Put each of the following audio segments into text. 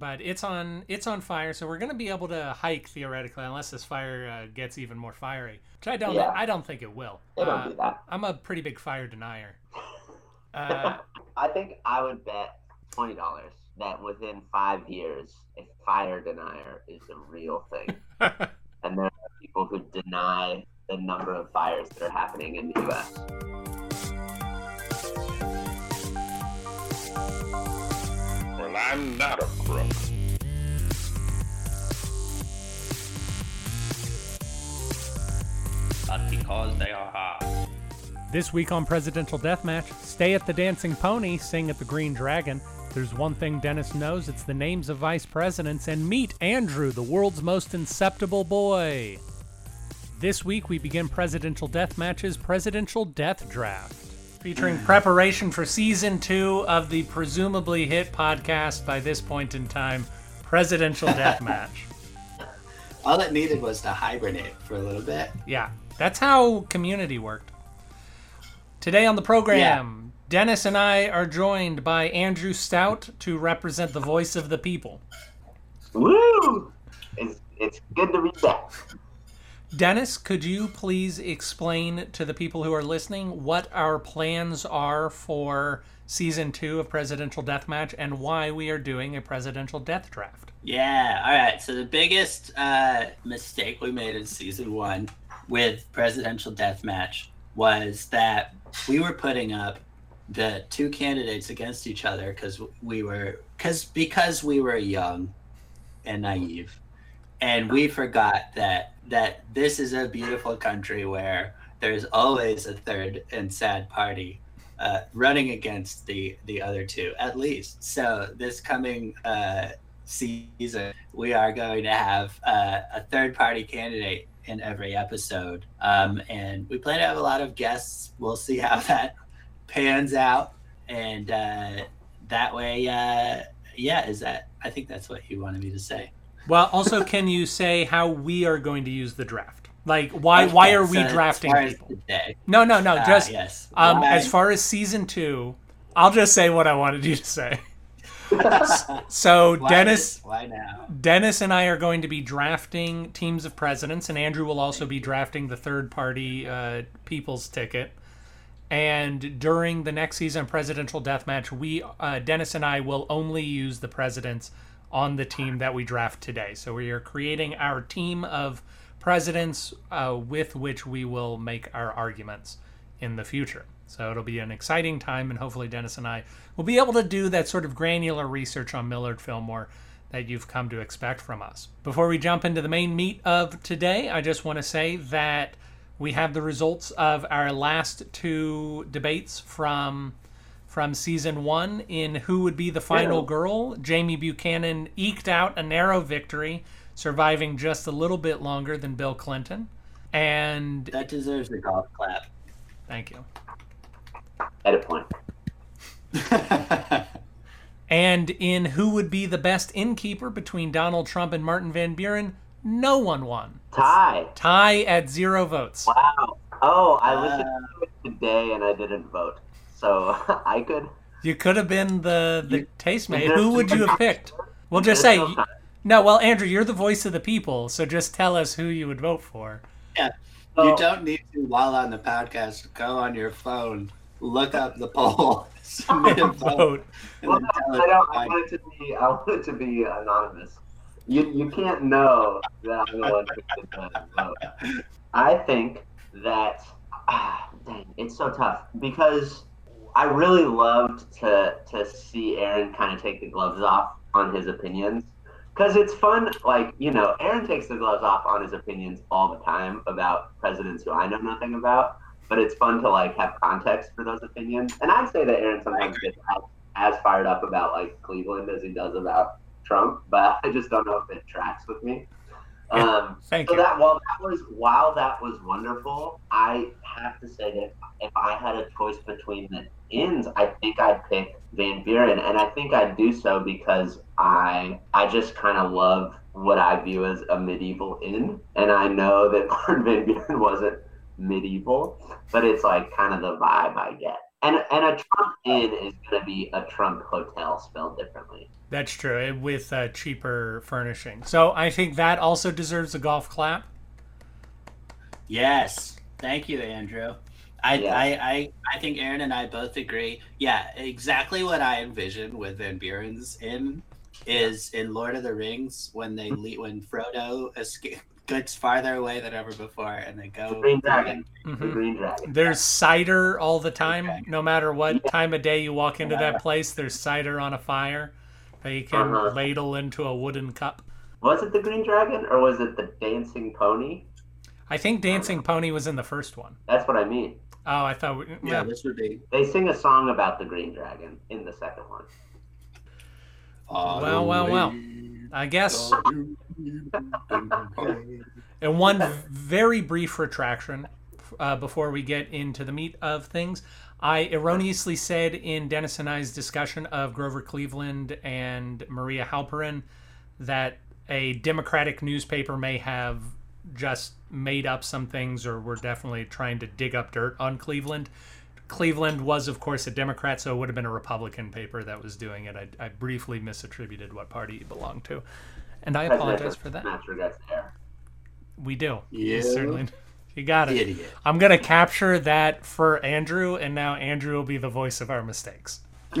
but it's on it's on fire. So we're gonna be able to hike theoretically, unless this fire uh, gets even more fiery, which I don't Yeah. I don't think it will. Don't Uh, do that. I'm a pretty big fire denier. Uh, I think I would bet twenty dollars that within five years, a fire denier is a real thing, and there are people who deny the number of fires that are happening in the U.S. I'm not a crook. but because they are hard. This week on Presidential Deathmatch, stay at the Dancing Pony, sing at the Green Dragon. There's one thing Dennis knows it's the names of vice presidents, and meet Andrew, the world's most inceptible boy. This week, we begin Presidential Deathmatch's Presidential Death Draft, featuring preparation for season two of the presumably hit podcast by this point in time, Presidential Deathmatch. All it needed was to hibernate for a little bit. Yeah, that's how community worked. Today on the program, Dennis and I are joined by Andrew Stout to represent the voice of the people. Woo! It's it's good to be back. Dennis, could you please explain to the people who are listening what our plans are for season two of Presidential Deathmatch and why we are doing a presidential death draft? Yeah. All right. So the biggest uh, mistake we made in season one with presidential deathmatch was that we were putting up the two candidates against each other because we were because because we were young and naive, and we forgot that that this is a beautiful country where there's always a third and sad party uh, running against the the other two at least. So this coming uh, season, we are going to have uh, a third party candidate in every episode, um, and we plan to have a lot of guests. We'll see how that pans out, and uh, that way, uh, yeah, is that? I think that's what you wanted me to say. Well, also, can you say how we are going to use the draft? Like, why why Okay, are we so as drafting far as people? No, no, no. Ah, Just yes. Um, Why- as far as season two, I'll just say what I wanted you to say. So why Dennis, why now? Dennis and I are going to be drafting teams of presidents, and Andrew will also be drafting the third party uh, people's ticket. And during the next season presidential deathmatch, we uh, Dennis and I will only use the presidents on the team that we draft today. So we are creating our team of presidents uh, with which we will make our arguments in the future. So it'll be an exciting time, and hopefully Dennis and I will be able to do that sort of granular research on Millard Fillmore that you've come to expect from us. Before we jump into the main meat of today, I just want to say that we have the results of our last two debates from from season one in who would be the final Yeah. girl. Jamie Buchanan eked out a narrow victory, surviving just a little bit longer than Bill Clinton. And That deserves a golf clap. thank you. Edit point. And in who would be the best innkeeper between Donald Trump and Martin Van Buren, no one won. Tie. Tie at zero votes. Wow. Oh, I Uh, listened to it today and I didn't vote, so I could. You could have been the the You- tastemate. There's Who would you have picked? We'll just There's say no no. Well, Andrew, you're the voice of the people, so just tell us who you would vote for. Yeah. You don't need to, while on the podcast, go on your phone, look up the poll, submit a vote, Vote. Well, no, I don't. I want it to be. I want it to be anonymous. You you can't know that I'm the one who did the vote. I think that. Ah, dang, it's so tough because I really loved to to see Aaron kind of take the gloves off on his opinions. Because it's fun, like, you know, Aaron takes the gloves off on his opinions all the time about presidents who I know nothing about. But it's fun to, like, have context for those opinions. And I'd say that Aaron sometimes gets as, as fired up about, like, Cleveland as he does about Trump. But I just don't know if it tracks with me. Um, Thank so you. that while that was while that was wonderful, I have to say that if I had a choice between the ends, I think I'd pick Van Buren, and I think I'd do so because I I just kind of love what I view as a medieval inn, and I know that Martin Van Buren wasn't medieval, but it's like kind of the vibe I get. And and a Trump Inn is gonna be a Trump hotel spelled differently. That's true, eh, with uh, cheaper furnishing. So I think that also deserves a golf clap. Yes. Thank you, Andrew. I, Yeah. I, I, I think Aaron and I both agree. Yeah, exactly what I envision with Van Buren's in is in Lord of the Rings when they le- when Frodo escape, gets farther away than ever before and they go. The Green Dragon. The Mhm. Green Dragon. There's cider all the time, Okay. no matter what Yeah. time of day you walk into that place. There's cider on a fire that you can Uh-huh. ladle into a wooden cup. Was it the Green Dragon or was it the Dancing Pony? I think Dancing Pony was in the first one. That's what I mean. Oh, I thought. We, Yeah, yeah. this would be. They sing a song about the Green Dragon in the second one. Well, well, well. I guess. And one very brief retraction uh, before we get into the meat of things. I erroneously said in Dennis and I's discussion of Grover Cleveland and Maria Halpin that a Democratic newspaper may have just made up some things or were definitely trying to dig up dirt on Cleveland. Cleveland was, of course, a Democrat, so it would have been a Republican paper that was doing it. I, I briefly misattributed what party he belonged to. And I apologize for that. Match regrets there. We do. Yeah. Certainly. You got it. Idiot. I'm going to capture that for Andrew, and now Andrew will be the voice of our mistakes.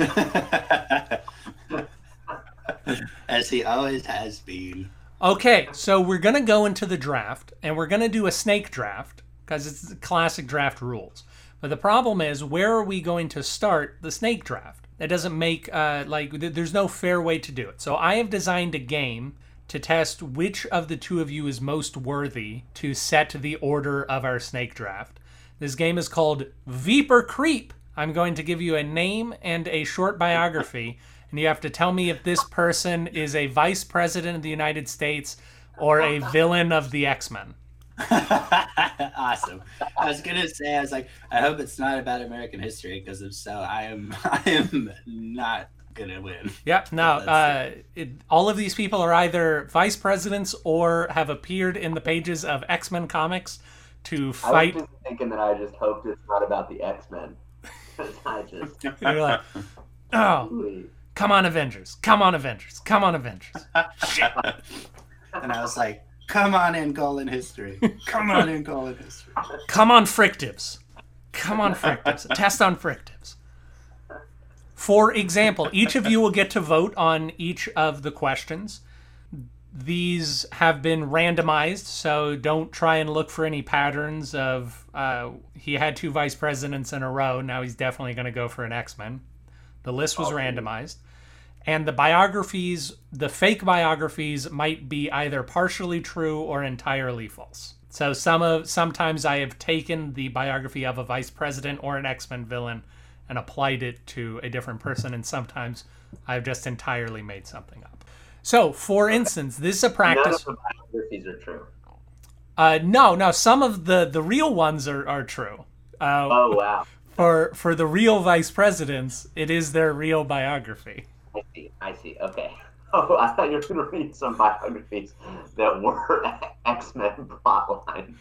As he always has been. Okay, so we're going to go into the draft, and we're going to do a snake draft because it's the classic draft rules. But the problem is, where are we going to start the snake draft? That doesn't make, uh, like, th- there's no fair way to do it. So I have designed a game to test which of the two of you is most worthy to set the order of our snake draft. This game is called Veep or Creep. I'm going to give you a name and a short biography, and you have to tell me if this person is a vice president of the United States or a villain of the X Men. awesome. I was gonna say, I was like, I hope it's not about American history, because if so, I am, I am not gonna win. Yep. No, uh, it, all of these people are either vice presidents or have appeared in the pages of X Men comics to fight. I fight. was just thinking that I just hoped it's not about the X Men. I just. You're like, oh, Ooh. Come on, Avengers! Come on, Avengers! Come on, Avengers! and I was like, come on in, Golden History. Come on in, Golden History. Come on, Frictives! Come on, Frictives! Test on Frictives. For example, each of you will get to vote on each of the questions. These have been randomized, so don't try and look for any patterns of uh, he had two vice presidents in a row. Now he's definitely going to go for an X Men. The list was randomized. And the biographies, the fake biographies, might be either partially true or entirely false. So some of sometimes I have taken the biography of a vice president or an X Men villain and applied it to a different person, and sometimes I've just entirely made something up. So, for instance, this is a practice. None of the biographies are true. Uh, no, no, some of the the real ones are are true. Uh, Oh wow. For for the real vice presidents, it is their real biography. I see. I see. Okay. Oh, I thought you were going to read some biographies that were X Men plot lines.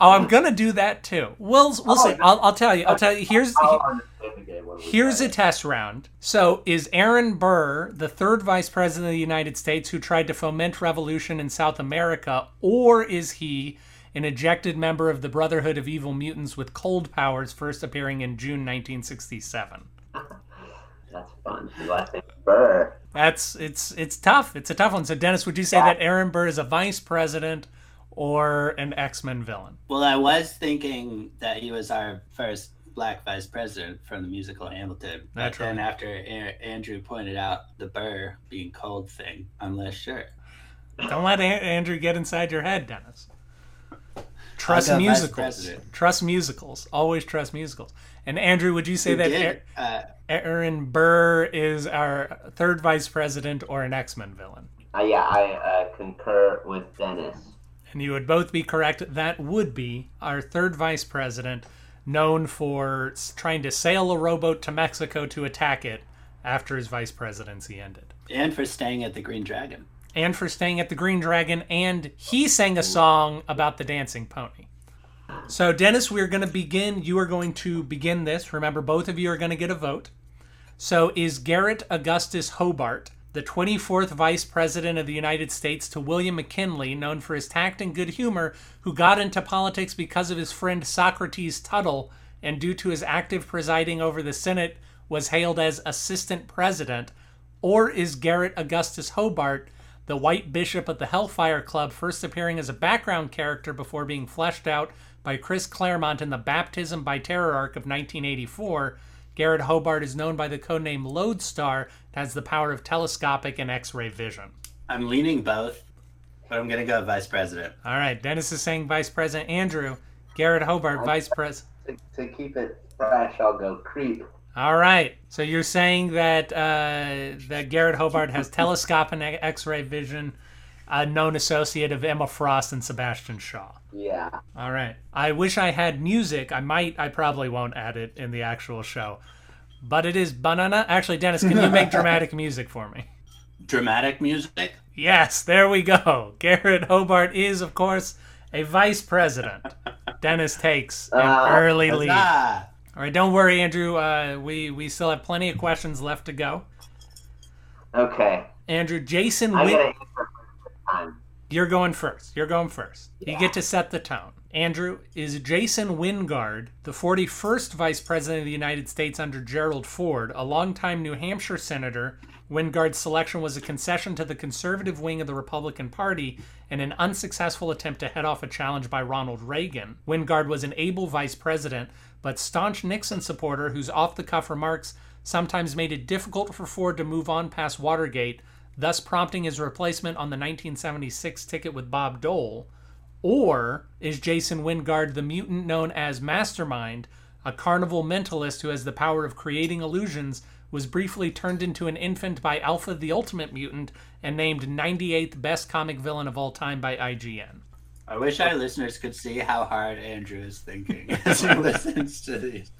Oh, I'm gonna do that too. We'll we'll Oh, see. I'll, I'll tell you. I'll tell you. Here's I'll understand the game when we here's a test round. So, is Aaron Burr the third vice president of the United States who tried to foment revolution in South America, or is he an ejected member of the Brotherhood of Evil Mutants with cold powers, first appearing in June 1967? That's fun. Do I Burr? That's it's it's tough. It's a tough one. So, Dennis, would you say that Aaron Burr is a vice president or an X Men villain? Well, I was thinking that he was our first black vice president from the musical Hamilton. But Naturally. then after A- Andrew pointed out the Burr being cold thing, I'm less sure. Don't let An- Andrew get inside your head, Dennis. Trust go vice musicals. Trust musicals. Always trust musicals. And Andrew, would you say You that did, uh, Aaron Burr is our third vice president or an X Men villain? Uh, yeah, I uh, concur with Dennis. And you would both be correct. That would be our third vice president, known for trying to sail a rowboat to Mexico to attack it after his vice presidency ended. and for staying at the Green Dragon. And for staying at the Green Dragon, and he sang a song about the dancing pony. So, Dennis, we're going to begin. You are going to begin this. Remember, both of you are going to get a vote. So, is Garrett Augustus Hobart the 24th Vice President of the United States to William McKinley, known for his tact and good humor, who got into politics because of his friend Socrates Tuttle and due to his active presiding over the Senate was hailed as Assistant President? Or is Garrett Augustus Hobart the White Bishop of the Hellfire Club, first appearing as a background character before being fleshed out by Chris Claremont in the Baptism by Terror arc of 1984? Garrett Hobart is known by the codename Lodestar and has the power of telescopic and X ray vision. I'm leaning both, but I'm gonna go vice president. All right, Dennis is saying Vice President Andrew. Garrett Hobart, Vice President. To, to keep it fresh, I'll go creep. All right, so you're saying that uh, that Garrett Hobart has telescopic X ray vision, a known associate of Emma Frost and Sebastian Shaw. Yeah. All right. I wish I had music. I might. I probably won't add it in the actual show. But it is banana. Actually, Dennis, can you make dramatic music for me? Dramatic music. Yes, there we go. Garrett Hobart is, of course, a vice president. Dennis takes an Uh, early lead. All right, don't worry, Andrew. Uh, we we still have plenty of questions left to go. Okay. Andrew, Jason, I Win- gotta answer first this time. you're going first. You're going first. You get to set the tone. Andrew, is Jason Wyngarde the 41st Vice President of the United States under Gerald Ford, a longtime New Hampshire senator? Wyngarde's selection was a concession to the conservative wing of the Republican Party and an unsuccessful attempt to head off a challenge by Ronald Reagan. Wyngarde was an able vice president, but staunch Nixon supporter whose off the cuff remarks sometimes made it difficult for Ford to move on past Watergate, thus prompting his replacement on the 1976 ticket with Bob Dole. Or is Jason Wyngarde the mutant known as Mastermind, a carnival mentalist who has the power of creating illusions, was briefly turned into an infant by Alpha the Ultimate Mutant and named 98th best comic villain of all time by IGN? I wish our listeners could see how hard Andrew is thinking as he listens to these.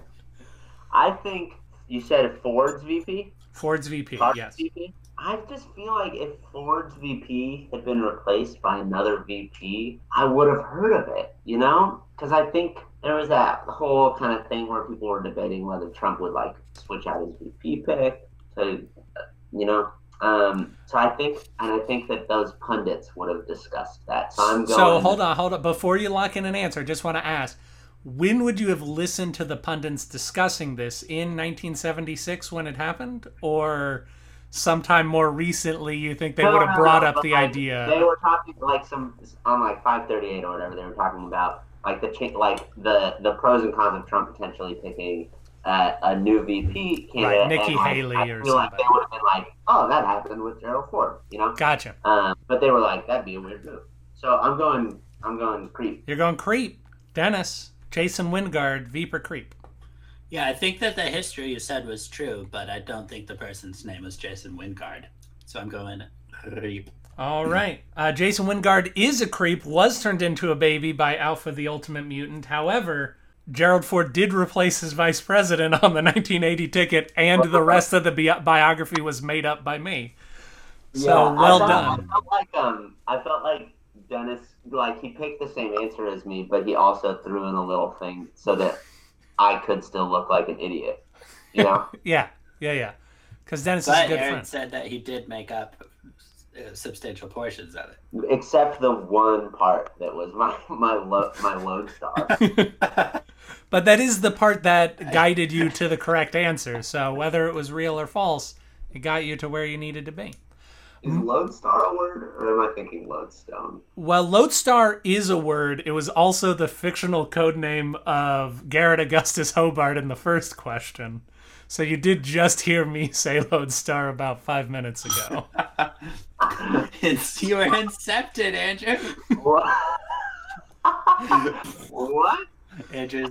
I think you said Ford's VP. Ford's VP, Fox yes. VP. I just feel like if Ford's VP had been replaced by another VP, I would have heard of it. You know, because I think there was that whole kind of thing where people were debating whether Trump would like switch out his VP pick to, uh, you know. Um, so I think, and I think that those pundits would have discussed that. So I'm going. So hold on, hold on. Before you lock in an answer, I just want to ask when would you have listened to the pundits discussing this in 1976 when it happened or sometime more recently you think they No, would have no, brought no, up the like, idea They were talking like some on like 538 or whatever. They were talking about like the cha- like the the pros and cons of Trump potentially picking uh, a new VP candidate. Right, Nikki and, like, Haley I or feel like somebody. they would have been like, oh, that happened with Gerald Ford, you know. gotcha Um, but they were like, that'd be a weird move. So I'm going. I'm going creep. you're going creep dennis jason wyngarde viper creep Yeah, I think that the history you said was true, but I don't think the person's name was Jason Wyngarde. So I'm going creep. all right uh, jason wyngarde is a creep was turned into a baby by alpha the ultimate mutant however Gerald Ford did replace his vice president on the 1980 ticket, and the rest of the bi- biography was made up by me. So I well felt- done. I felt like um, I felt like Dennis, like he picked the same answer as me, but he also threw in a little thing so that I could still look like an idiot. You know. Yeah, yeah, yeah. Because Dennis is a But good Aaron friend. said that he did make up uh, substantial portions of it. except the one part that was my my lo- my lodestar. But that is the part that guided you to the correct answer. So whether it was real or false, it got you to where you needed to be. Is lodestar a word, or am I thinking lodestone? Well, Lodestar is a word. It was also the fictional code name of Garrett Augustus Hobart in the first question. So you did just hear me say Lodestar about five minutes ago. it's you were incepted, Andrew. What? what? Andrew's,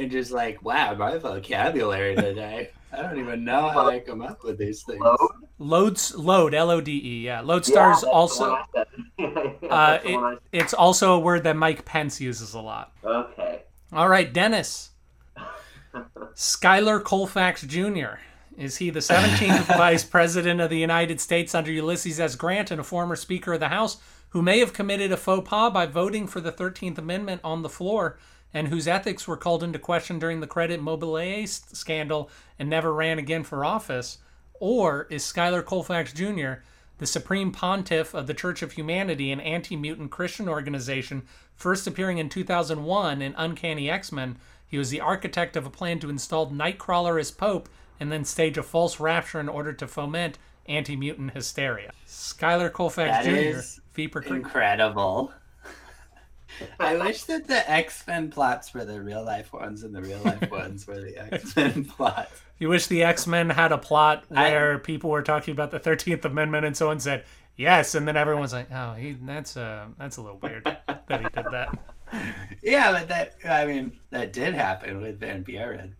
Andrew's like, wow, my vocabulary today. I don't even know how I come up with these things. Load? Loads, load, L O D E. Yeah, Lodestar is Yeah, also. the one I said. Yeah, Uh, that's the one I It's also a word that Mike Pence uses a lot. Okay. All right, Dennis. Schuyler Colfax Jr. Is he the 17th Vice President of the United States under Ulysses S. Grant and a former Speaker of the House who may have committed a faux pas by voting for the 13th Amendment on the floor and whose ethics were called into question during the Credit Mobilier scandal and never ran again for office? Or is Schuyler Colfax Jr., the supreme pontiff of the Church of Humanity, an anti mutant Christian organization, first appearing in 2001 in Uncanny X Men? He was the architect of a plan to install Nightcrawler as Pope and then stage a false rapture in order to foment anti mutant hysteria. Schuyler Colfax That Jr., is. Incredible. I wish that the X Men plots were the real life ones and the real life ones were the X Men plots. You wish the X Men had a plot I- where people were talking about the Thirteenth Amendment, and someone said yes, and then everyone's like, "Oh, he, that's uh, that's a little weird that he did that." Yeah, but that I mean that did happen with Van Buren.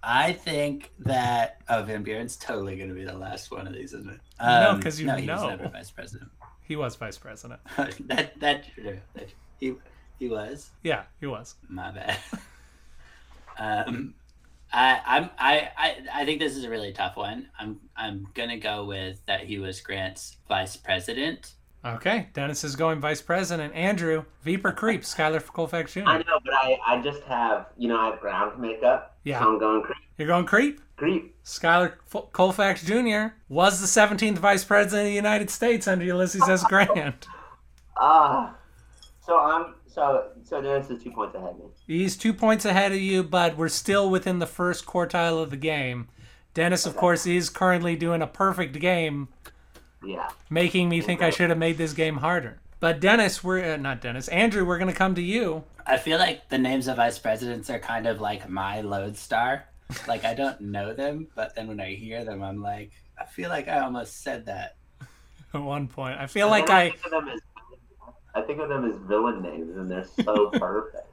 I think that oh Van Buren's totally going to be the last one of these, isn't it? No, Um, 'cause you no, he know. was never vice president. He was vice president. that that true. That, he he was. Yeah, he was. My bad. um, I I'm I, I I think this is a really tough one. I'm I'm gonna go with that he was Grant's vice president. Okay, Dennis is going vice president. Andrew, Viper Creep, Schuyler Colfax Jr. I know, but I, I just have, you know, I have ground makeup. Yeah. So I'm going creep. You're going Creep. Creep. Schuyler F- Colfax Jr. was the 17th vice president of the United States under Ulysses S. Grant. Ah. So I'm, so, so Dennis is two points ahead of me. He's two points ahead of you, but we're still within the first quartile of the game. Dennis, of course, is currently doing a perfect game, Yeah. making me think I should have made this game harder. But Dennis, we're uh, not Dennis. Andrew, we're going to come to you. I feel like the names of vice presidents are kind of like my lodestar. Like I don't know them, but then when I hear them, I'm like, I feel like I almost said that. At one point, I feel like I think of them as, I think of them as villain names, and they're so perfect.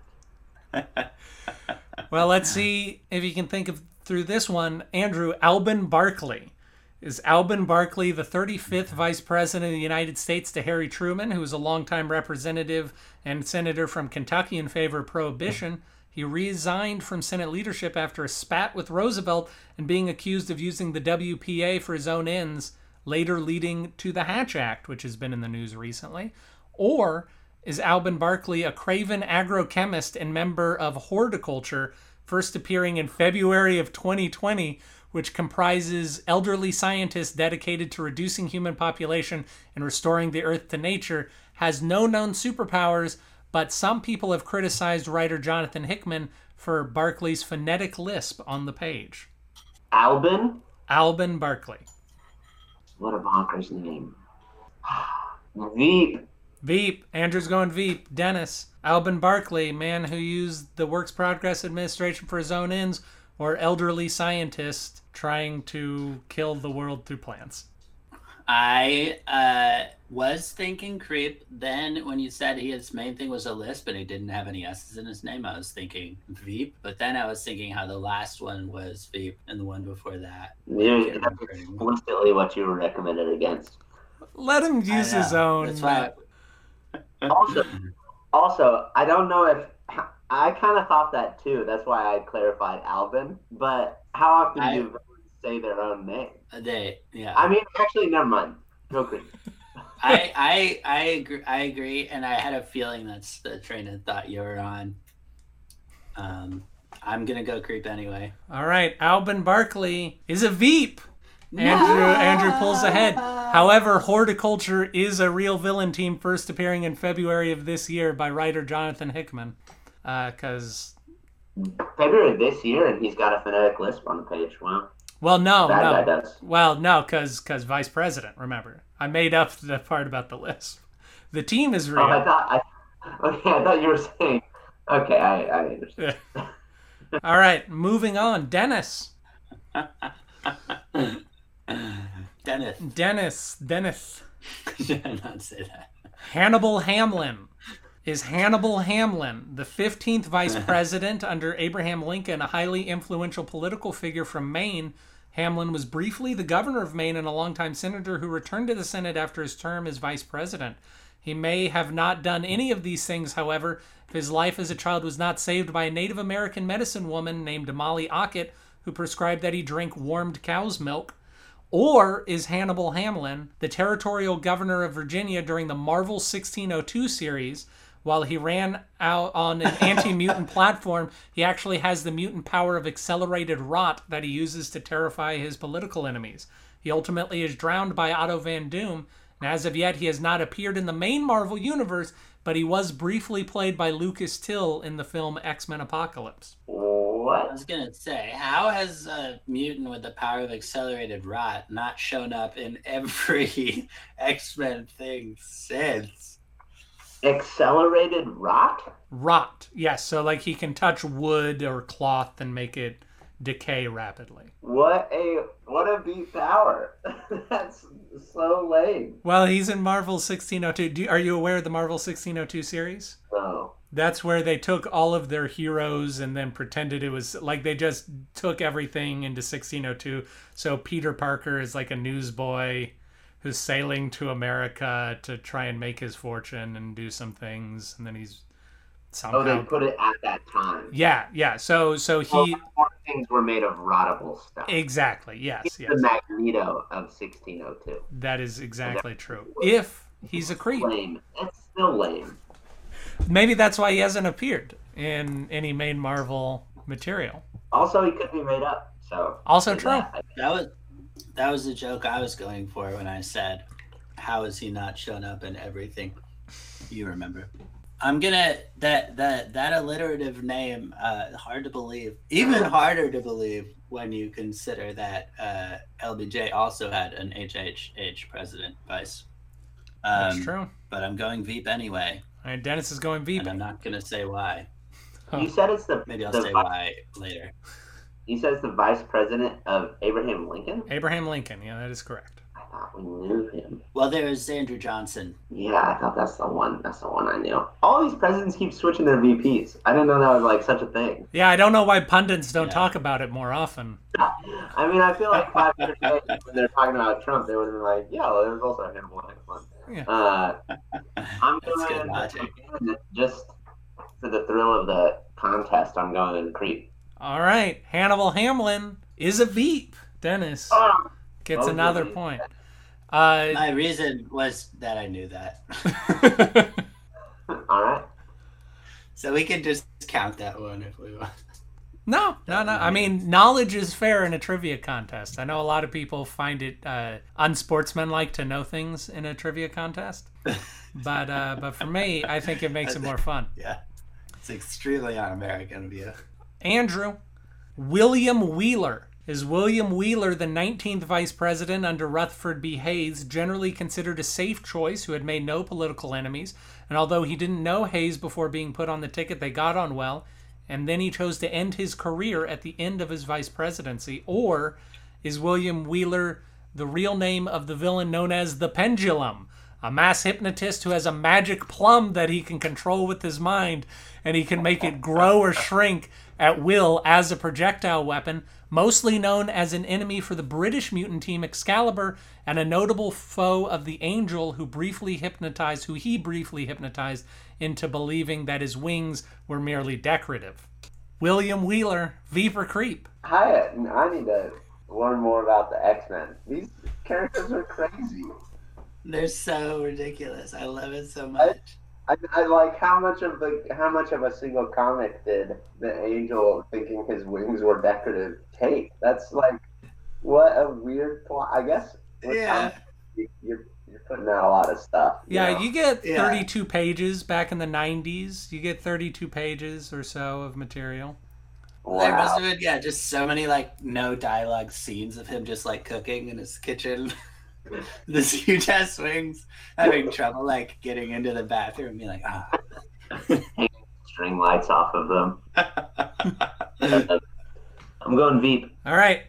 Well, let's see if you can think of through this one. Andrew, Alben Barkley. Is Alben Barkley the 35th Vice President of the United States to Harry Truman, who was a longtime representative and senator from Kentucky in favor of prohibition? He resigned from Senate leadership after a spat with Roosevelt and being accused of using the WPA for his own ends, later leading to the Hatch Act, which has been in the news recently. Or is Alben Barkley a craven agrochemist and member of Hordeculture, first appearing in February of 2020, which comprises elderly scientists dedicated to reducing human population and restoring the earth to nature, has no known superpowers, but some people have criticized writer Jonathan Hickman for Barkley's phonetic lisp on the page. Albin? Alben Barkley. What a bonkers name. Veep. Veep. Andrew's going Veep. Dennis. Alben Barkley, man who used the Works Progress Administration for his own ends, or elderly scientist trying to kill the world through plants. I uh, was thinking creep. Then when you said his main thing was a lisp and he didn't have any S's in his name, I was thinking Veep. But then I was thinking how the last one was Veep and the one before that. You're, that's remember explicitly what you were recommended against. Let him use his own. That's why. Also, also, I don't know if I kind of thought that too. That's why I clarified Alvin. But how often I- do villains say their own name? they, yeah. I mean, actually, never mind. Go creep. I I I agree, I agree, and I had a feeling that's the train of thought you were on. Um, I'm gonna go creep anyway. All right, Alben Barkley is a Veep. Andrew Andrew pulls ahead. However, Hordeculture is a real villain team, first appearing in February of this year by writer Jonathan Hickman. Uh, because, February of this year, and he's got a phonetic lisp on the page. Wow. well, no, That guy no, does. well, no, because because vice president. Remember, I made up the part about the lisp. The team is real. Oh, I thought. I, okay, I thought you were saying. Okay, I, I understand. All right, moving on. Dennis, Dennis, Dennis, Dennis. should I not say that? Hannibal Hamlin. Is Hannibal Hamlin the 15th vice president under Abraham Lincoln, a highly influential political figure from Maine? Hamlin was briefly the governor of Maine and a longtime senator who returned to the Senate after his term as vice president. He may have not done any of these things, however, if his life as a child was not saved by a Native American medicine woman named Molly Ockett, who prescribed that he drink warmed cow's milk. Or is Hannibal Hamlin the territorial governor of Virginia during the Marvel 1602 series, while he ran out on an anti-mutant platform, he actually has the mutant power of accelerated rot that he uses to terrify his political enemies. He ultimately is drowned by Otto von Doom, and as of yet, he has not appeared in the main Marvel universe, but he was briefly played by Lucas Till in the film X-Men Apocalypse. What? I What? was gonna say, how has a mutant with the power of accelerated rot not shown up in every X Men thing since? Accelerated rot? Rot, yes. So like he can touch wood or cloth and make it decay rapidly. What a what a beat power. That's so lame. Well, he's in Marvel 1602. Do, are you aware of the Marvel 1602 series? So That's where they took all of their heroes and then pretended it was like they just took everything into 1602. So Peter Parker is like a newsboy who's sailing to America to try and make his fortune and do some things, and then he's somehow. oh, they put it at that time. yeah, yeah. So so he before things were made of rottable stuff. exactly yes He's yes the Magneto of 1602. that is exactly true. If he's a creep, Lame. It's still lame. maybe that's why he hasn't appeared in any main Marvel material. Also, he could be made up. So Also true. that. That was that was the joke I was going for when I said, "How has he not shown up in everything?" You remember? I'm gonna that that that alliterative name. Uh, hard to believe. Even harder to believe when you consider that uh, LBJ also had an HHH president vice. Um, That's true. But I'm going Veep anyway, And Dennis is going Veep. and I'm not gonna say why. You said it's the Maybe I'll the say vi- why later. You said it's the vice president of Abraham Lincoln. Abraham Lincoln. Yeah, that is correct. I thought we knew him. Well, there's Andrew Johnson. Yeah, I thought that's the one. That's the one I knew. All these presidents keep switching their VPs. I didn't know that was like such a thing. Yeah, I don't know why pundits don't Yeah. talk about it more often. I mean, I feel like five years ago when they're talking about Trump, they would have been like, "Yeah, well, there was also Hannibal Lecter." Yeah. Uh, I'm That's good going logic. just for the thrill of the contest. I'm going to creep. All right, Hannibal Hamlin is a Veep. Dennis Oh, gets Oh, another point. Uh, My reason was that I knew that. all right. So we can just count that one if we want. no, no, no. I mean, knowledge is fair in a trivia contest. I know a lot of people find it uh, unsportsmanlike to know things in a trivia contest, but uh, but for me, I think it makes it more fun. Yeah. It's extremely un-American of you. Andrew, William Wheeler. Is William Wheeler the 19th vice president under Rutherford B. Hayes, generally considered a safe choice who had made no political enemies? And although he didn't know Hayes before being put on the ticket, they got on well. And then he chose to end his career at the end of his vice presidency. Or is William Wheeler the real name of the villain known as the Pendulum? A mass hypnotist who has a magic plum that he can control with his mind, and he can make it grow or shrink at will as a projectile weapon, mostly known as an enemy for the British mutant team Excalibur and a notable foe of the Angel who briefly hypnotized who he briefly hypnotized into believing that his wings were merely decorative. William Wheeler, Viper Creep. Hi, I need to learn more about the X Men. These characters are crazy. They're so ridiculous. I love it so much. I, I like how much of the how much of a single comic did the angel thinking his wings were decorative take? That's like what a weird plot. I guess Yeah. you, you're you're putting out a lot of stuff. you Yeah, know? you get Yeah. 32 pages back in the 90s. You get 32 pages or so of material. There must wow. have been, yeah, just so many like no dialogue scenes of him just like cooking in his kitchen. this huge ass wings, having trouble like getting into the bathroom and being like, ah. String lights off of them. I'm going Veep. All right.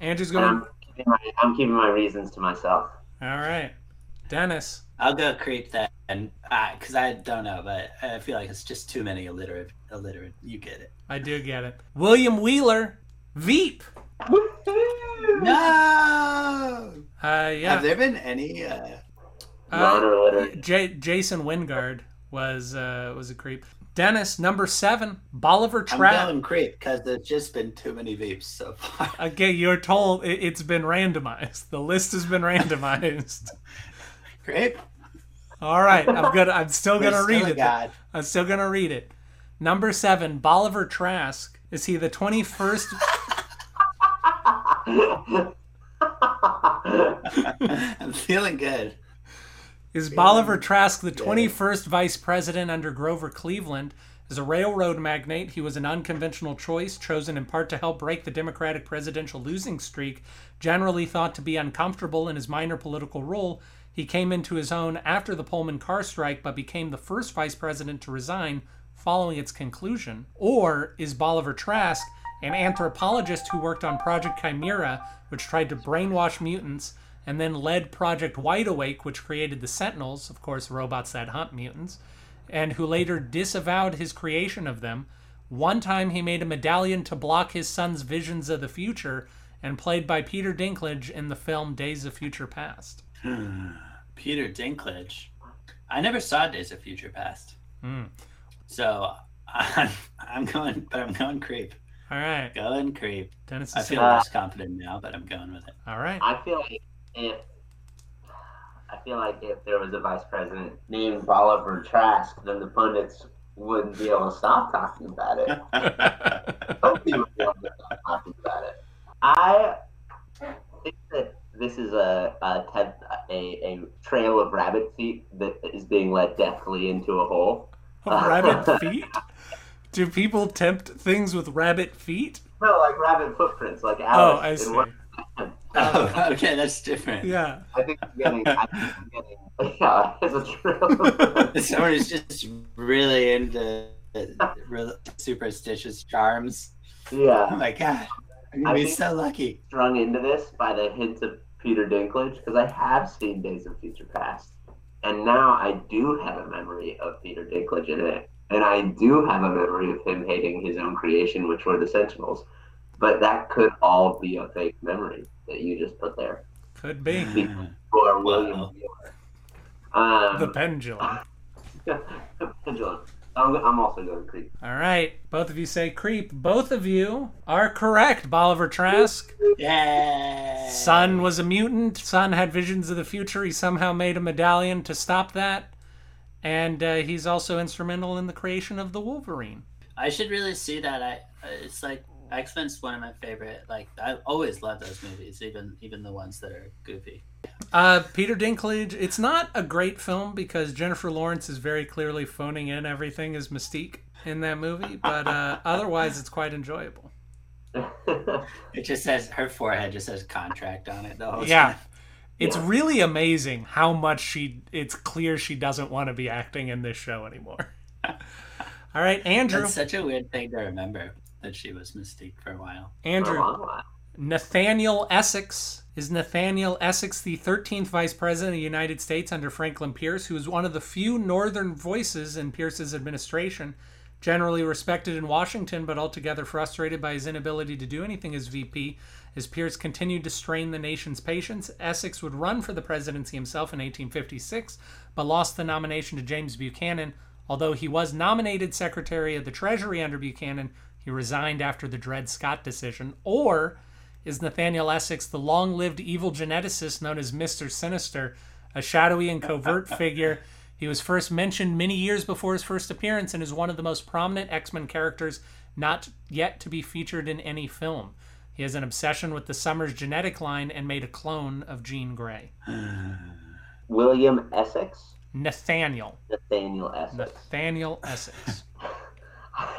Andrew's going. I'm keeping, my, I'm keeping my reasons to myself. All right. Dennis. I'll go creep then, because I don't know, but I feel like it's just too many illiterate. Illiterate, you get it. I do get it. William Wheeler. Veep. No. Uh, Have there been any? Uh, Uh, Non-related. J- Jason Wyngarde was uh, was a creep. Dennis, number seven. Bolivar Trask. I'm Trap. going creep because there's just been too many Veeps so far. Okay, you're told it, it's been randomized. The list has been randomized. creep. All right, I'm gonna. I'm still gonna There's read still it. God. I'm still gonna read it. Number seven, Bolivar Trask. Is he the 21st? I'm feeling good. Is Bolivar Trask the 21st vice president under Grover Cleveland? As a railroad magnate, he was an unconventional choice, chosen in part to help break the Democratic presidential losing streak. Generally thought to be uncomfortable in his minor political role, he came into his own after the Pullman car strike, but became the first vice president to resign following its conclusion. Or is Bolivar Trask an anthropologist who worked on Project Chimera, which tried to brainwash mutants, and then led Project Wide Awake, which created the Sentinels, of course, robots that hunt mutants, and who later disavowed his creation of them. One time he made a medallion to block his son's visions of the future, and played by Peter Dinklage in the film Days of Future Past. Peter Dinklage. I never saw Days of Future Past. Hmm. So I'm, I'm going, but I'm going creep. All right, Go and creep. Dennis I feel less confident now, but I'm going with it. All right. I feel like if I feel like if there was a vice president named Bolivar Trask, then the pundits wouldn't be able to stop talking about it. Nobody would be able to stop talking about it. I think that this is a a, te- a a trail of rabbit feet that is being led deftly into a hole. rabbit feet? Do people tempt things with rabbit feet? No, like rabbit footprints, like Oh, I see. What- Oh, okay, that's different. Yeah. I think I'm getting. I think I'm getting. Yeah, it's a trail. Someone who's just really into superstitious charms. yeah. Oh my god, I'm gonna be think- so lucky. strung into this by the hints of Peter Dinklage because I have seen Days of Future Past, and now I do have a memory of Peter Dinklage in it, and I do have a memory of him hating his own creation, which were the Sentinels. But that could all be a fake memory that you just put there Could be. for William. Wow. Wheeler. Um, The pendulum. pendulum. I'm, I'm also going creep. All right. Both of you say creep. Both of you are correct. Bolivar Trask. Yay! Son was a mutant. Son had visions of the future. He somehow made a medallion to stop that. And uh, he's also instrumental in the creation of the Wolverine. I should really see that. I it's like X Men's one of my favorite. Like I always love those movies, even even the ones that are goofy. Uh, Peter Dinklage. It's not a great film because Jennifer Lawrence is very clearly phoning in everything as Mystique in that movie, but uh, otherwise it's quite enjoyable. It just says her forehead just says contract on it. The whole Yeah. time. It's Yeah. really amazing how much she it's clear she doesn't want to be acting in this show anymore. All right, Andrew. That's such a weird thing to remember that she was Mystique for a while. For a Andrew. long while. Nathaniel Essex. Is Nathaniel Essex the 13th Vice President of the United States under Franklin Pierce, who was one of the few Northern voices in Pierce's administration, generally respected in Washington, but altogether frustrated by his inability to do anything as VP? As Pierce continued to strain the nation's patience, Essex would run for the presidency himself in 1856, but lost the nomination to James Buchanan. Although he was nominated Secretary of the Treasury under Buchanan, he resigned after the Dred Scott decision. Or is Nathaniel Essex the long lived evil geneticist known as Mr. Sinister, a shadowy and covert figure? He was first mentioned many years before his first appearance and is one of the most prominent X Men characters not yet to be featured in any film. He has an obsession with the Summers genetic line and made a clone of Jean Grey. William Essex, Nathaniel. Nathaniel Essex. Nathaniel Essex.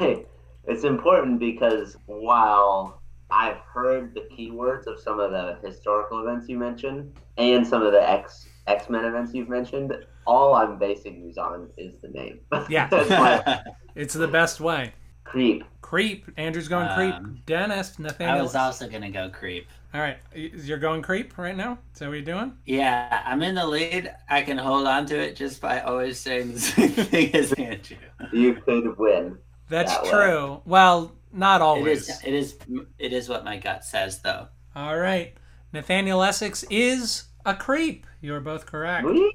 it's important because while I've heard the keywords of some of the historical events you mentioned and some of the X X Men events you've mentioned, all I'm basing these on is the name. Yeah. It's the best way. Creep. Creep. Andrew's going Um, creep. Dennis, Nathaniel. I Nathaniel. was also gonna go creep. All right. y- You're going creep right now? Is that what you're doing? Yeah, I'm in the lead. I can hold on to it just by always saying the same thing as Andrew. You could win. That's That way. true. Well, not always. is. It is. It is what my gut says, though. All right. Nathaniel Essex is a creep. You are both correct. Woo!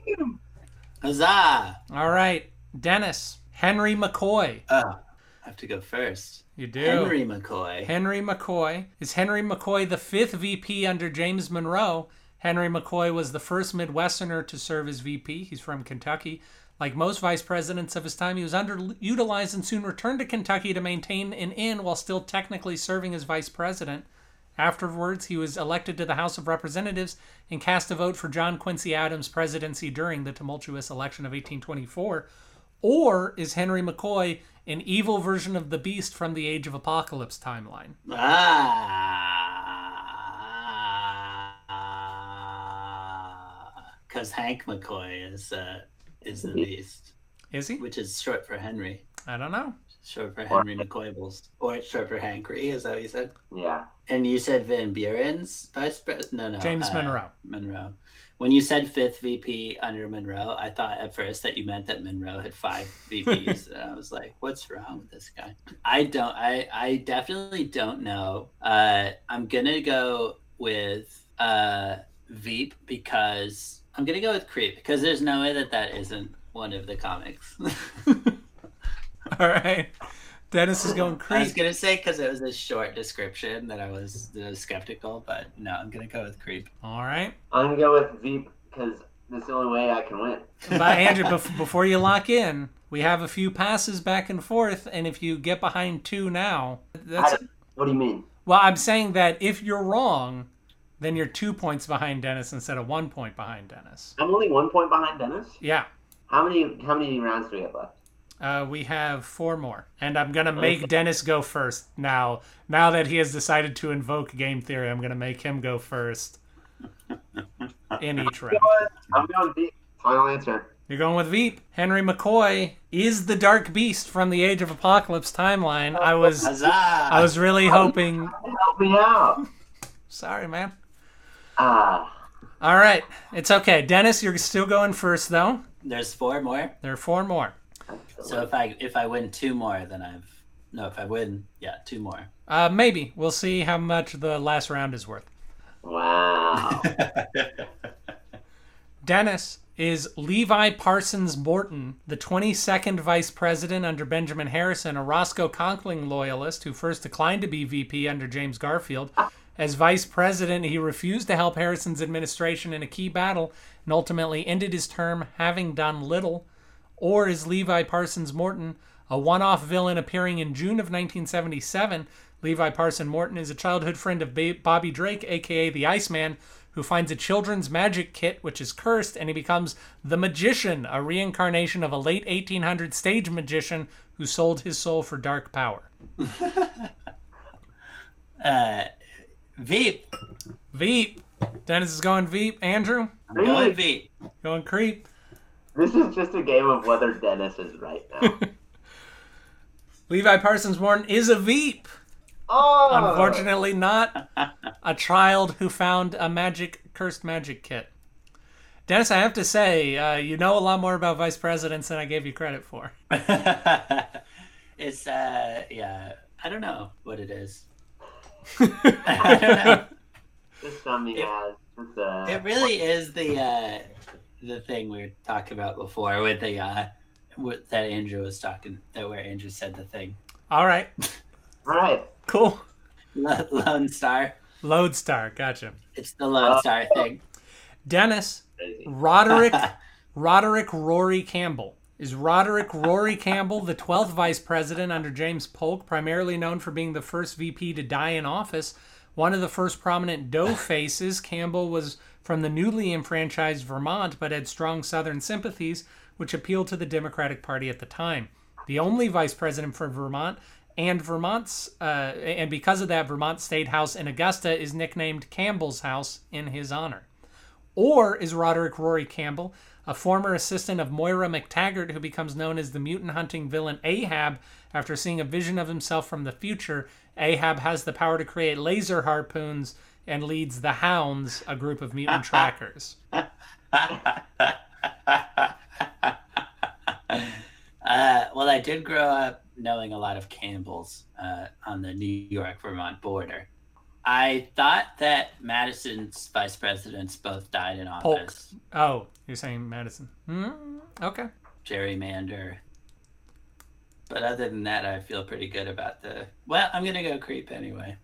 Huzzah! All right. Dennis, Henry McCoy. Oh, I have to go first. You do. Henry McCoy. Henry McCoy. Is Henry McCoy the fifth VP under James Monroe? Henry McCoy was the first Midwesterner to serve as VP. He's from Kentucky. Like most vice presidents of his time, he was underutilized and soon returned to Kentucky to maintain an inn while still technically serving as vice president. Afterwards, he was elected to the House of Representatives and cast a vote for John Quincy Adams' presidency during the tumultuous election of 1824. Or is Henry McCoy an evil version of the beast from the Age of Apocalypse timeline? Ah, because Hank McCoy is uh, is the beast, Is he? which is short for Henry, I don't know. short for Henry McCoybles, or it's short for Hankery, is that what you said? Yeah. And you said Van Buren's vice president? No, no. James uh, Monroe. Monroe. When you said fifth VP under Monroe, I thought at first that you meant that Monroe had five VPs. and I was like, what's wrong with this guy? I don't, I, I definitely don't know. Uh, I'm going to go with uh, Veep because I'm going to go with Creep because there's no way that that isn't one of the comics. All right. Dennis is going crazy. I was going to say because it was a short description that I was, that I was skeptical, but no, I'm going to go with Creep. All right. I'm gonna go with Veep because that's the only way I can win. But Andrew, bef- before you lock in, we have a few passes back and forth, and if you get behind two now, that's what do you mean? well. I'm saying that if you're wrong, then you're two points behind Dennis instead of one point behind Dennis. I'm only one point behind Dennis. Yeah. How many how many rounds do we have left? Uh, we have four more, and I'm gonna make Dennis go first now. Now that he has decided to invoke game theory, I'm gonna make him go first in each round. I'm going Veep. Final answer. You're going with Veep. Henry McCoy is the Dark Beast from the Age of Apocalypse timeline. I was Huzzah! I was really hoping. Help me out. Sorry, man. Ah. All right, it's okay. Dennis, you're still going first though. There's four more. There are four more. So if I if I win two more, then I've no. If I win, yeah, two more. Uh, maybe we'll see how much the last round is worth. Wow. Dennis is Levi Parsons Morton, the 22nd vice president under Benjamin Harrison, a Roscoe Conkling loyalist who first declined to be VP under James Garfield. As vice president, he refused to help Harrison's administration in a key battle and ultimately ended his term having done little. Or is Levi Parsons Morton a one off villain appearing in June of 1977? Levi Parson Morton is a childhood friend of ba- Bobby Drake, aka the Iceman, who finds a children's magic kit which is cursed, and he becomes the Magician, a reincarnation of a late 1800 stage magician who sold his soul for dark power. Uh, Veep. Veep. Dennis is going Veep. Andrew, I'm going Veep. going Creep. This is just a game of whether Dennis is right now. Levi Parsons Morton is a Veep. Oh. Unfortunately, not a child who found a magic cursed magic kit. Dennis, I have to say, uh, you know a lot more about vice presidents than I gave you credit for. it's uh, yeah. I don't know what it is. I don't know. Just some he has. Uh, It really is the uh, the thing we were talking about before with the uh, with, that Andrew was talking that where Andrew said the thing. All right, All right. cool. Lo- Lone Star. Lodestar, gotcha. It's the Lone Star thing. Dennis, Roderick, Roderick Rory Campbell. Is Roderick Rory Campbell the 12th vice president under James Polk, primarily known for being the first VP to die in office? One of the first prominent dough faces, Campbell was from the newly enfranchised Vermont but had strong Southern sympathies, which appealed to the Democratic Party at the time. The only vice president for Vermont, and Vermont's, uh, and because of that, Vermont State House in Augusta is nicknamed Campbell's House in his honor. Or is Roderick Rory Campbell, a former assistant of Moira MacTaggert who becomes known as the mutant hunting villain Ahab after seeing a vision of himself from the future? Ahab has the power to create laser harpoons and leads the Hounds, a group of mutant trackers. Uh, well, I did grow up knowing a lot of Campbells uh, on the New York Vermont border. I thought that Madison's vice presidents both died in Polk. office. Oh, you're saying Madison? Hmm. Okay. Gerrymander. But other than that, I feel pretty good about the. Well, I'm gonna go creep anyway.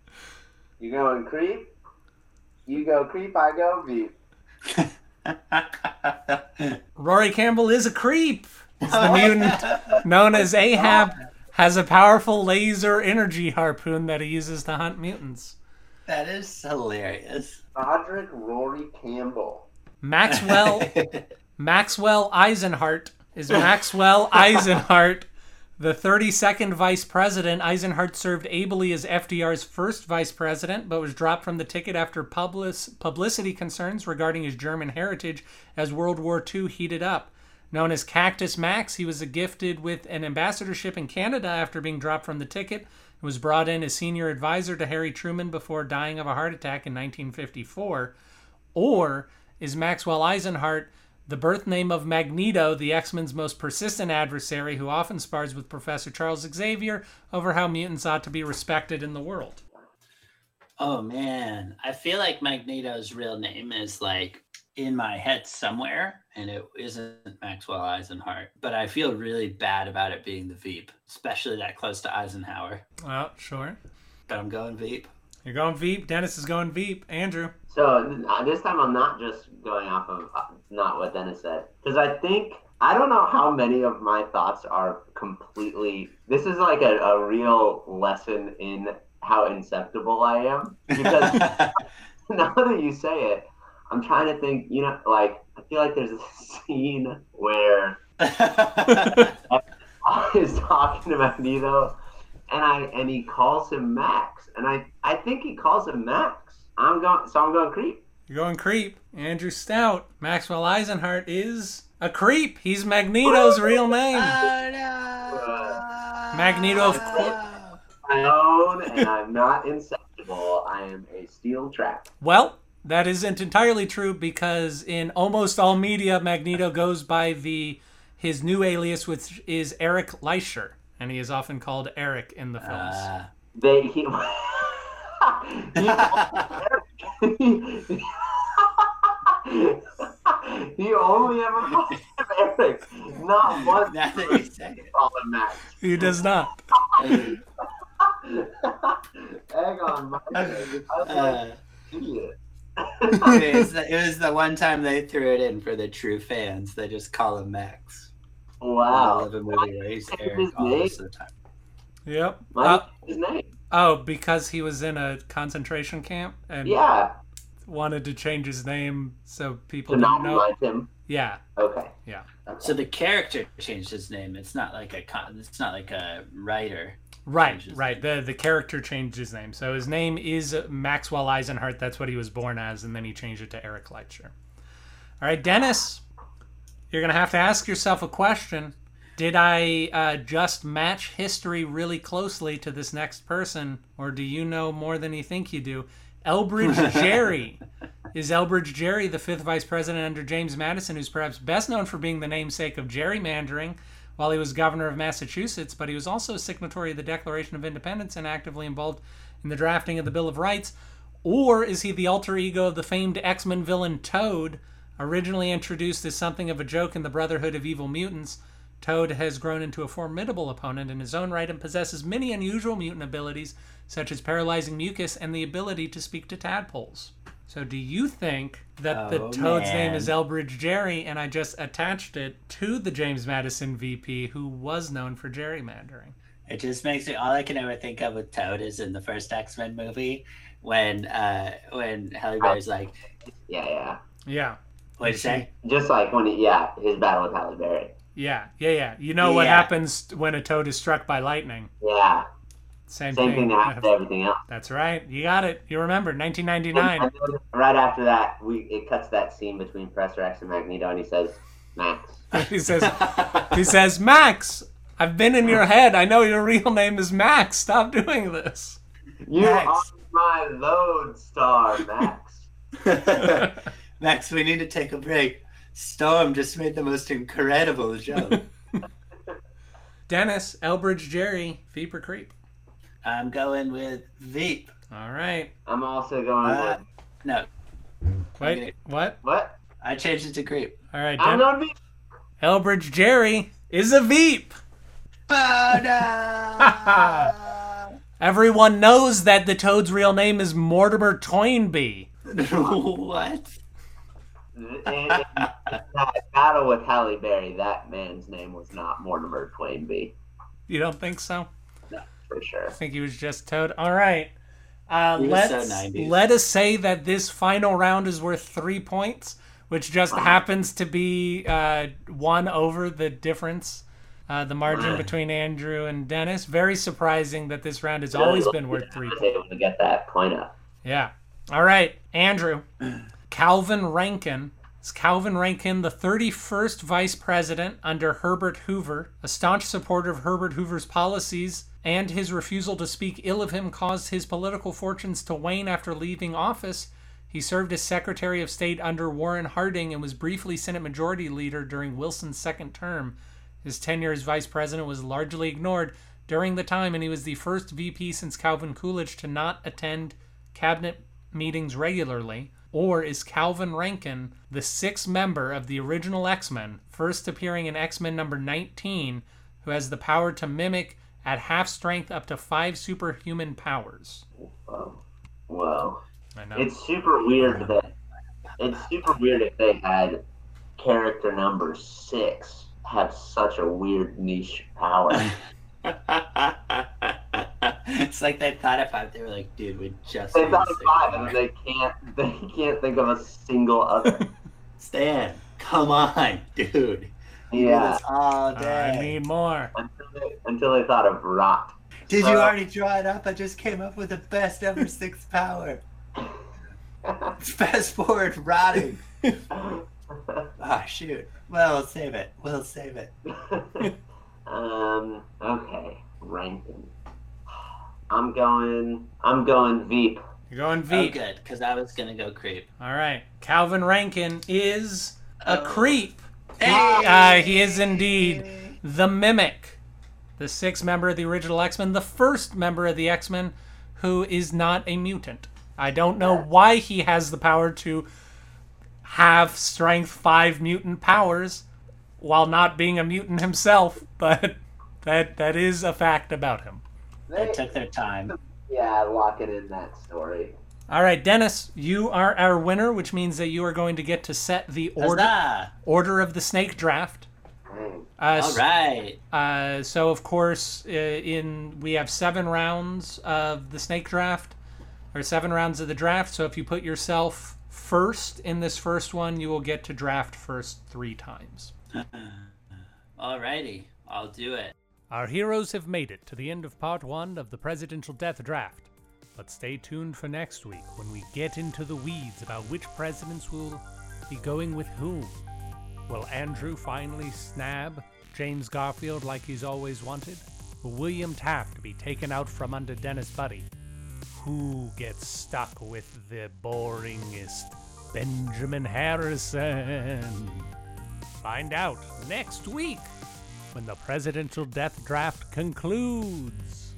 You going creep? You go creep, I go Veep. Rory Campbell is a creep. He's the mutant known as Ahab, has a powerful laser energy harpoon that he uses to hunt mutants. that is hilarious. Roderick Rory Campbell. Maxwell Maxwell Eisenhardt is Maxwell Eisenhardt, the 32nd vice president. Eisenhardt served ably as FDR's first vice president, but was dropped from the ticket after publis- publicity concerns regarding his German heritage as World War II heated up. Known as Cactus Max, he was gifted with an ambassadorship in Canada after being dropped from the ticket and was brought in as senior advisor to Harry Truman before dying of a heart attack in 1954. Or is Maxwell Eisenhardt the birth name of Magneto, the X Men's most persistent adversary who often spars with Professor Charles Xavier over how mutants ought to be respected in the world? Oh man, I feel like Magneto's real name is like in my head somewhere, and it isn't Maxwell Eisenhardt. But I feel really bad about it being the Veep, especially that close to Eisenhower. Well, sure. But I'm going Veep. You're going Veep. Dennis is going Veep. Andrew. So uh, this time I'm not just going off of uh, not what Dennis said because I think I don't know how many of my thoughts are completely. This is like a, a real lesson in how inceptible I am because now that you say it, I'm trying to think. You know, like I feel like there's a scene where I was talking to Magneto, and I and he calls him Max, and I I think he calls him Max. I'm going, so I'm going creep. You're going creep. Andrew Stout. Maxwell Eisenhardt is a creep. He's Magneto's oh, real name. Uh, Magneto, of course. My own, and I'm not inceptible. I am a steel trap. Well, that isn't entirely true because in almost all media, Magneto goes by the his new alias, which is Eric Lehnsherr, and he is often called Eric in the films. Uh, They he. he only ever calls him Eric. Not once now that you say it. call him Max. he does not. Egg on my face. I was like, Uh, idiot. it, was the, it was the one time they threw it in for the true fans. They just call him Max. I wow. love a movie where His Eric all name? the time. Yep. My Uh, his name. oh, because he was in a concentration camp and Yeah. wanted to change his name so people To not didn't know. remind him. Yeah. Okay. Yeah. Okay. So the character changed his name. It's not like a con- it's not like a writer. Right, Changed his right. The the character changed his name. So his name is Maxwell Eisenhardt. That's what he was born as, and then he changed it to Eric Lehnsherr. All right, Dennis, you're gonna have to ask yourself a question. Did I uh, just match history really closely to this next person, or do you know more than you think you do? Elbridge Gerry. Is Elbridge Gerry the fifth vice president under James Madison, who's perhaps best known for being the namesake of gerrymandering while he was governor of Massachusetts, but he was also a signatory of the Declaration of Independence and actively involved in the drafting of the Bill of Rights? Or is he the alter ego of the famed X Men villain Toad, originally introduced as something of a joke in the Brotherhood of Evil Mutants? Toad has grown into a formidable opponent in his own right and possesses many unusual mutant abilities, such as paralyzing mucus and the ability to speak to tadpoles. So, do you think that the Oh, Toad's name is Elbridge Gerry, and I just attached it to the James Madison VP, who was known for gerrymandering? It just makes me all I can ever think of with Toad is in the first X Men movie when uh when Halle Berry's like, Yeah, yeah. Yeah, what'd you say? Just like when he, yeah, his battle with Halle Berry. yeah, yeah, yeah. You know what happens when a toad is struck by lightning? Yeah. Same, Same thing that happens to everything else. That's right. You got it. You remember 1999. right after that, we it cuts that scene between Professor X and Magneto, and he says, "Max." he says, he says, Max, I've been in your head. I know your real name is Max. Stop doing this. You Max. are my load star, Max. Max, we need to take a break. Storm just made the most incredible joke. Dennis, Elbridge Gerry, Veep or Creep. I'm going with Veep. All right. I'm also going Uh, with no, Wait, Okay. what? what? I changed it to Creep. All right. I'm Den- going to be. Elbridge Gerry is a Veep. Oh no! Everyone knows that the Toad's real name is Mortimer Toynbee. what? In, in that battle with Halle Berry, that man's name was not Mortimer Toynbee You don't think so? No, for sure. I think he was just Toad. All right. Uh, He was so let's 90s. let us say that this final round is worth three points, which just happens to be uh, one over the difference, uh, the margin between Andrew and Dennis. Very surprising that this round has always been worth three I points. was able to get that point up. Yeah. All right, Andrew. Calvin Rankin. Is Calvin Rankin the 31st vice president under Herbert Hoover? A staunch supporter of Herbert Hoover's policies and his refusal to speak ill of him caused his political fortunes to wane after leaving office. He served as Secretary of State under Warren Harding and was briefly Senate Majority Leader during Wilson's second term. His tenure as vice president was largely ignored during the time, and he was the first VP since Calvin Coolidge to not attend cabinet meetings regularly? Or is Calvin Rankin the sixth member of the original X Men, first appearing in X Men number 19, who has the power to mimic at half strength up to five superhuman powers? Whoa. Whoa. I know. It's super weird that it's super weird if they had character number six have such a weird niche power. it's like they thought of five. They were like, dude, we just. they thought a of five and they can't they can't think of a single other. Stan, come on, dude. Do Yeah. this all I need more. Until they, until they thought of rot. Did Uh, you already draw it up? I just came up with the best ever six power. Fast forward, rotting. Ah, shoot. Well, we'll save it. We'll save it. um. Okay. Rankin. I'm going. I'm going Veep. You're going Oh, good, because I was gonna go creep. All right. Calvin Rankin is a Oh. creep. Hey! Uh, he is indeed the Mimic, the sixth member of the original X Men, the first member of the X Men who is not a mutant. I don't know why he has the power to have strength five mutant powers while not being a mutant himself, but that that is a fact about him. They took their time. yeah, locking in that story. All right, Dennis, you are our winner, which means that you are going to get to set the order Huzzah! order of the snake draft. Dang. Uh, All right. Uh, so of course, uh, in we have seven rounds of the snake draft, or seven rounds of the draft. So if you put yourself first in this first one, you will get to draft first three times. Alrighty. I'll do it. Our heroes have made it to the end of part one of the presidential death draft. But stay tuned for next week when we get into the weeds about which presidents will be going with whom. Will Andrew finally snab James Garfield like he's always wanted? Will William Taft be taken out from under Dennis Buddy? Who gets stuck with the boringest Benjamin Harrison? Find out next week when the presidential death draft concludes.